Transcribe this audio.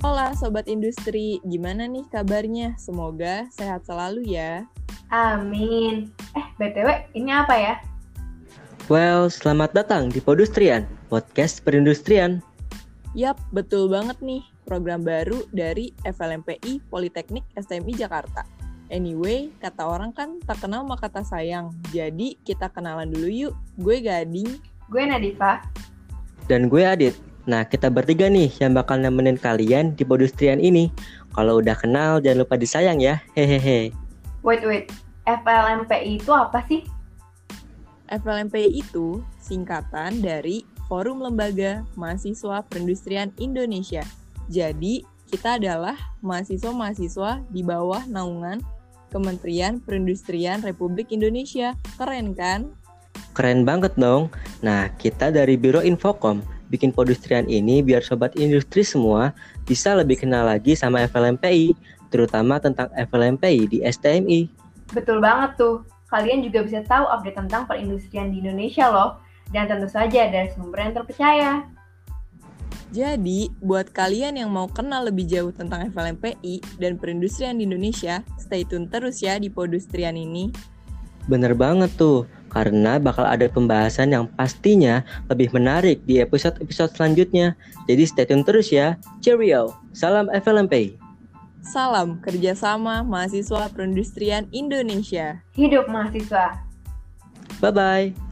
Hola Sobat Industri, gimana nih kabarnya? Semoga sehat selalu ya. Amin. Eh, BTW, ini apa ya? Well, selamat datang di Podustrian, podcast perindustrian. Yap, betul banget nih. Program baru dari FLMPI Politeknik STMI Jakarta. Anyway, kata orang kan tak kenal maka tak sayang. Jadi kita kenalan dulu yuk. Gue Gading. Gue Nadifa. Dan gue Adit. Nah, kita bertiga nih yang bakal nemenin kalian di Podustrian ini. Kalau udah kenal, jangan lupa disayang ya. Hehehe. Wait, wait. FLMPI itu apa sih? FLMPI itu singkatan dari Forum Lembaga Mahasiswa Perindustrian Indonesia. Jadi, kita adalah mahasiswa-mahasiswa di bawah naungan Kementerian Perindustrian Republik Indonesia. Keren kan? Keren banget dong. Nah, kita dari Biro Infocom bikin podustrian ini biar sobat industri semua bisa lebih kenal lagi sama FLMPI, terutama tentang FLMPI di STMI. Betul banget tuh. Kalian juga bisa tahu update tentang perindustrian di Indonesia loh. Dan tentu saja dari sumber yang terpercaya. Jadi, buat kalian yang mau kenal lebih jauh tentang FLMPI dan perindustrian di Indonesia, stay tune terus ya di Podustrian ini. Bener banget tuh, karena bakal ada pembahasan yang pastinya lebih menarik di episode-episode selanjutnya. Jadi stay tune terus ya. Cheerio, salam FLMPI. Salam kerjasama mahasiswa perindustrian Indonesia. Hidup mahasiswa. Bye-bye.